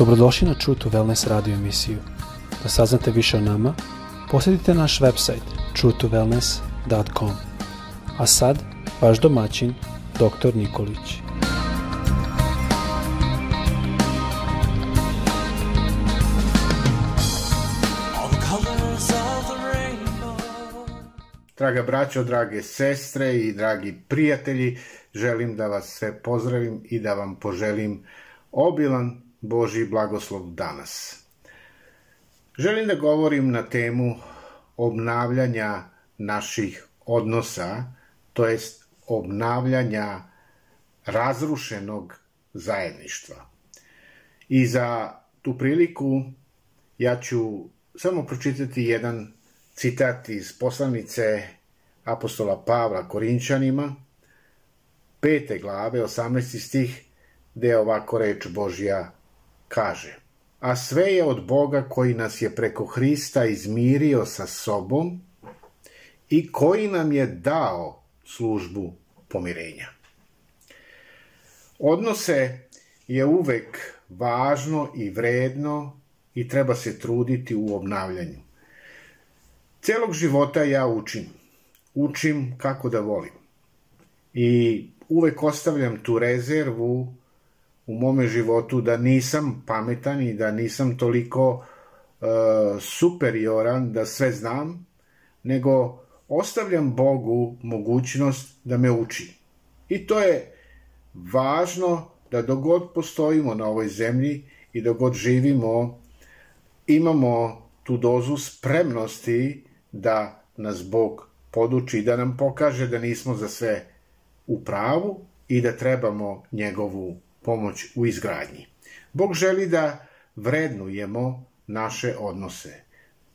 Dobrodošli na True to Wellness radio emisiju. Da saznate više o nama, posjetite naš website truetowellness.com. A sad, vaš domaćin, dr. Nikolić. Draga braćo, drage sestre i dragi prijatelji, želim da vas sve pozdravim i da vam poželim obilan Boži blagoslov danas. Želim da govorim na temu obnavljanja naših odnosa, to jest obnavljanja razrušenog zajedništva. I za tu priliku ja ću samo pročitati jedan citat iz poslanice apostola Pavla Korinčanima, pete glave, 18. stih, gde je ovako reč Božja kaže A sve je od Boga koji nas je preko Hrista izmirio sa sobom i koji nam je dao službu pomirenja. Odnose je uvek važno i vredno i treba se truditi u obnavljanju. Celog života ja učim. Učim kako da volim. I uvek ostavljam tu rezervu u mome životu da nisam pametan i da nisam toliko uh, superioran da sve znam, nego ostavljam Bogu mogućnost da me uči. I to je važno da dogod postojimo na ovoj zemlji i dogod živimo, imamo tu dozu spremnosti da nas Bog poduči i da nam pokaže da nismo za sve u pravu i da trebamo njegovu pomoć u izgradnji. Bog želi da vrednujemo naše odnose,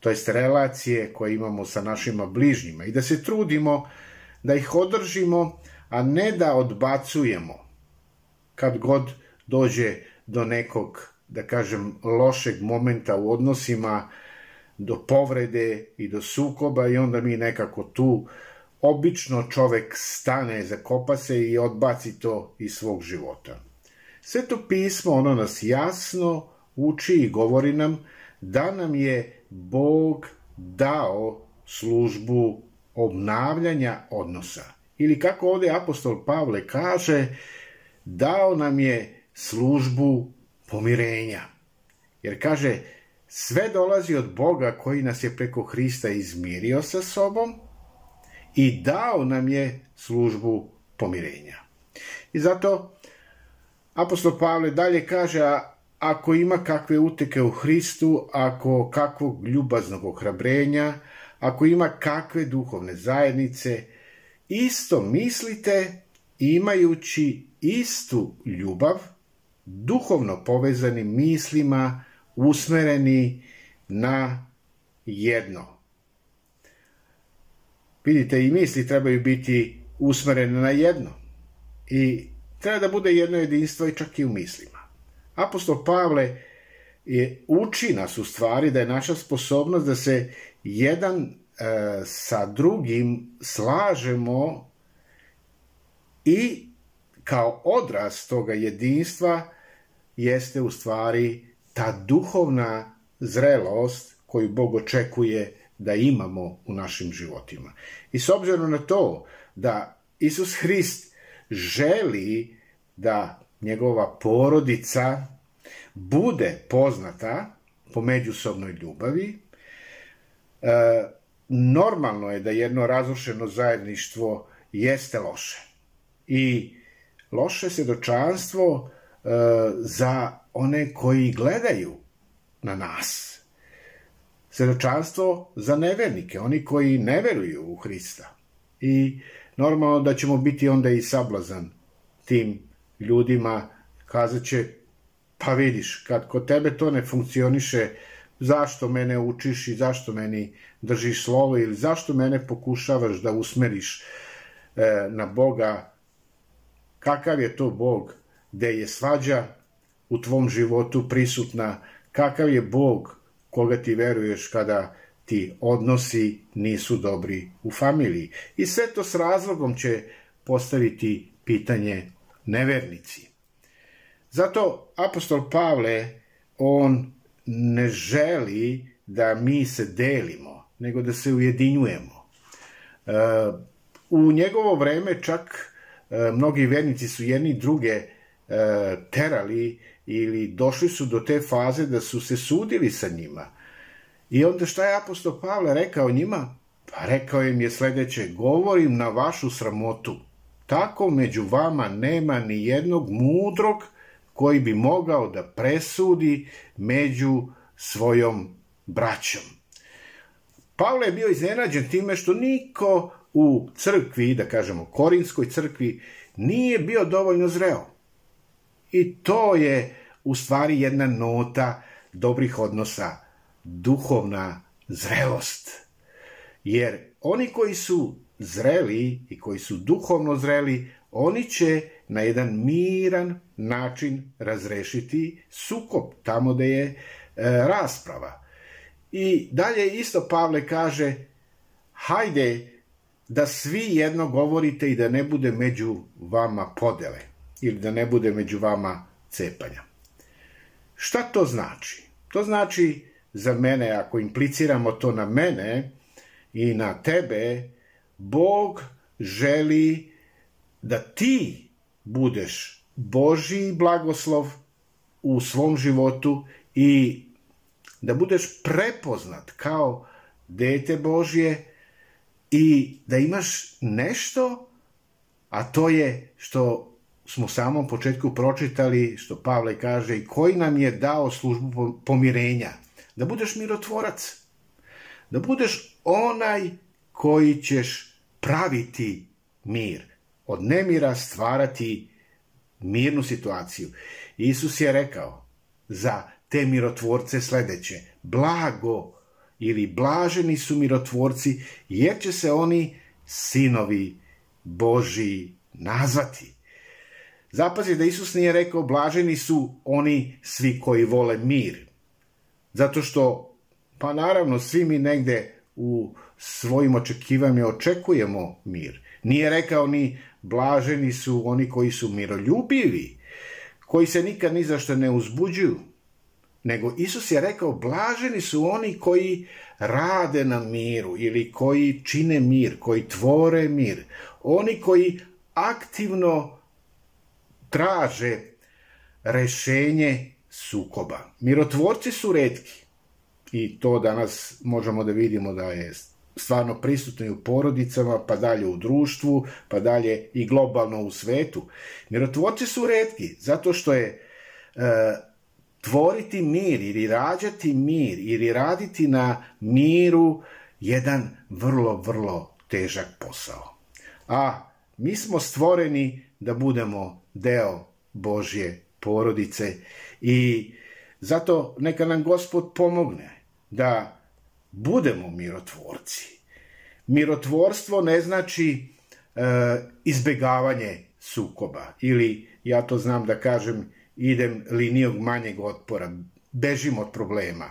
to jest relacije koje imamo sa našima bližnjima i da se trudimo da ih održimo, a ne da odbacujemo kad god dođe do nekog, da kažem, lošeg momenta u odnosima, do povrede i do sukoba i onda mi nekako tu obično čovek stane, zakopa se i odbaci to iz svog života. Sveto pismo, ono nas jasno uči i govori nam da nam je Bog dao službu obnavljanja odnosa. Ili kako ovde apostol Pavle kaže, dao nam je službu pomirenja. Jer kaže, sve dolazi od Boga koji nas je preko Hrista izmirio sa sobom i dao nam je službu pomirenja. I zato Apostol Pavle dalje kaže, ako ima kakve uteke u Hristu, ako kakvog ljubaznog ohrabrenja, ako ima kakve duhovne zajednice, isto mislite imajući istu ljubav, duhovno povezanim mislima, usmereni na jedno. Vidite, i misli trebaju biti usmerene na jedno. I treba da bude jedno jedinstvo i čak i u mislima. Apostol Pavle je, uči nas u stvari da je naša sposobnost da se jedan e, sa drugim slažemo i kao odraz toga jedinstva jeste u stvari ta duhovna zrelost koju Bog očekuje da imamo u našim životima. I s obzirom na to da Isus Hrist želi da njegova porodica bude poznata po međusobnoj ljubavi. E, normalno je da jedno razrušeno zajedništvo jeste loše. I loše svedočanstvo e, za one koji gledaju na nas. Svedočanstvo za nevernike, oni koji ne veruju u Hrista. I normalno da ćemo biti onda i sablazan tim ljudima, kazat će, pa vidiš, kad kod tebe to ne funkcioniše, zašto mene učiš i zašto meni držiš slovo ili zašto mene pokušavaš da usmeriš e, na Boga, kakav je to Bog gde je svađa u tvom životu prisutna, kakav je Bog koga ti veruješ kada ti odnosi nisu dobri u familiji. I sve to s razlogom će postaviti pitanje nevernici. Zato apostol Pavle on ne želi da mi se delimo, nego da se ujedinjujemo. E, u njegovo vreme čak e, mnogi vernici su jedni druge e, terali ili došli su do te faze da su se sudili sa njima. I onda šta je apostol Pavle rekao njima? Pa rekao im je sledeće, govorim na vašu sramotu. Tako među vama nema ni jednog mudrog koji bi mogao da presudi među svojom braćom. Pavle je bio iznenađen time što niko u crkvi, da kažemo korinskoj crkvi, nije bio dovoljno zreo. I to je u stvari jedna nota dobrih odnosa, duhovna zrelost. Jer oni koji su zreli i koji su duhovno zreli, oni će na jedan miran način razrešiti sukob tamo da je e, rasprava. I dalje isto Pavle kaže, hajde da svi jedno govorite i da ne bude među vama podele ili da ne bude među vama cepanja. Šta to znači? To znači za mene, ako impliciramo to na mene i na tebe, Bog želi da ti budeš Božji blagoslov u svom životu i da budeš prepoznat kao dete Božje i da imaš nešto, a to je što smo u samom početku pročitali, što Pavle kaže, i koji nam je dao službu pomirenja. Da budeš mirotvorac. Da budeš onaj koji ćeš praviti mir. Od nemira stvarati mirnu situaciju. Isus je rekao za te mirotvorce sledeće. Blago ili blaženi su mirotvorci, jer će se oni sinovi Boži nazvati. Zapazi da Isus nije rekao blaženi su oni svi koji vole mir. Zato što, pa naravno, svi mi negde u svojim očekivanjima očekujemo mir. Nije rekao ni blaženi su oni koji su miroljubivi, koji se nikad ni zašto ne uzbuđuju, nego Isus je rekao blaženi su oni koji rade na miru ili koji čine mir, koji tvore mir, oni koji aktivno traže rešenje sukoba. Mirotvorci su redki i to danas možemo da vidimo da je stvarno prisutno i u porodicama, pa dalje u društvu, pa dalje i globalno u svetu. Mirotvorci su redki zato što je e, tvoriti mir ili rađati mir ili raditi na miru jedan vrlo, vrlo težak posao. A mi smo stvoreni da budemo deo Božje porodice i zato neka nam Gospod pomogne da budemo mirotvorci. Mirotvorstvo ne znači e, izbegavanje sukoba ili ja to znam da kažem idem linijom manjeg otpora, bežim od problema.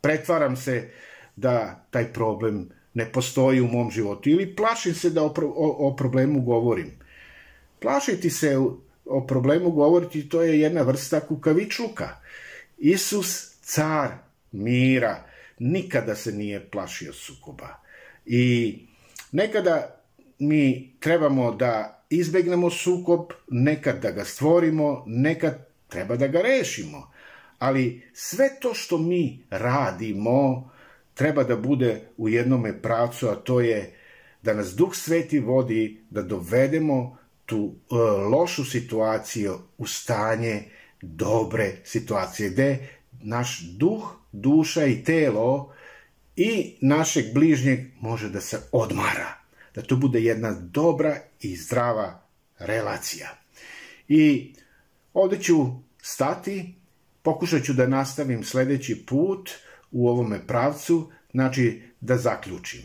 Pretvaram se da taj problem ne postoji u mom životu ili plašim se da o, o, o problemu govorim. Plašiti se o problemu govoriti to je jedna vrsta kukavičluka. Isus, car mira, nikada se nije plašio sukoba. I nekada mi trebamo da izbegnemo sukob, nekad da ga stvorimo, nekad treba da ga rešimo. Ali sve to što mi radimo treba da bude u jednome pravcu, a to je da nas Duh Sveti vodi da dovedemo tu uh, lošu situaciju u stanje dobre situacije, gde naš duh, duša i telo i našeg bližnjeg može da se odmara da to bude jedna dobra i zdrava relacija. I ovde ću stati, pokušat ću da nastavim sledeći put u ovome pravcu, znači da zaključim.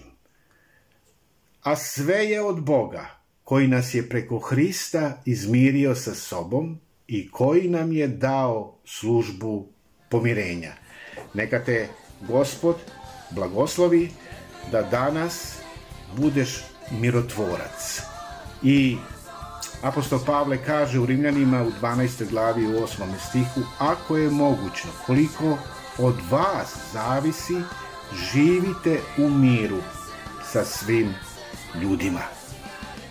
A sve je od Boga, koji nas je preko Hrista izmirio sa sobom i koji nam je dao službu pomirenja. Neka te Gospod blagoslovi da danas budeš mirotvorac. I Apostol Pavle kaže u Rimljanima u 12. glavi u 8. stihu Ako je moguće, koliko od vas zavisi, živite u miru sa svim ljudima.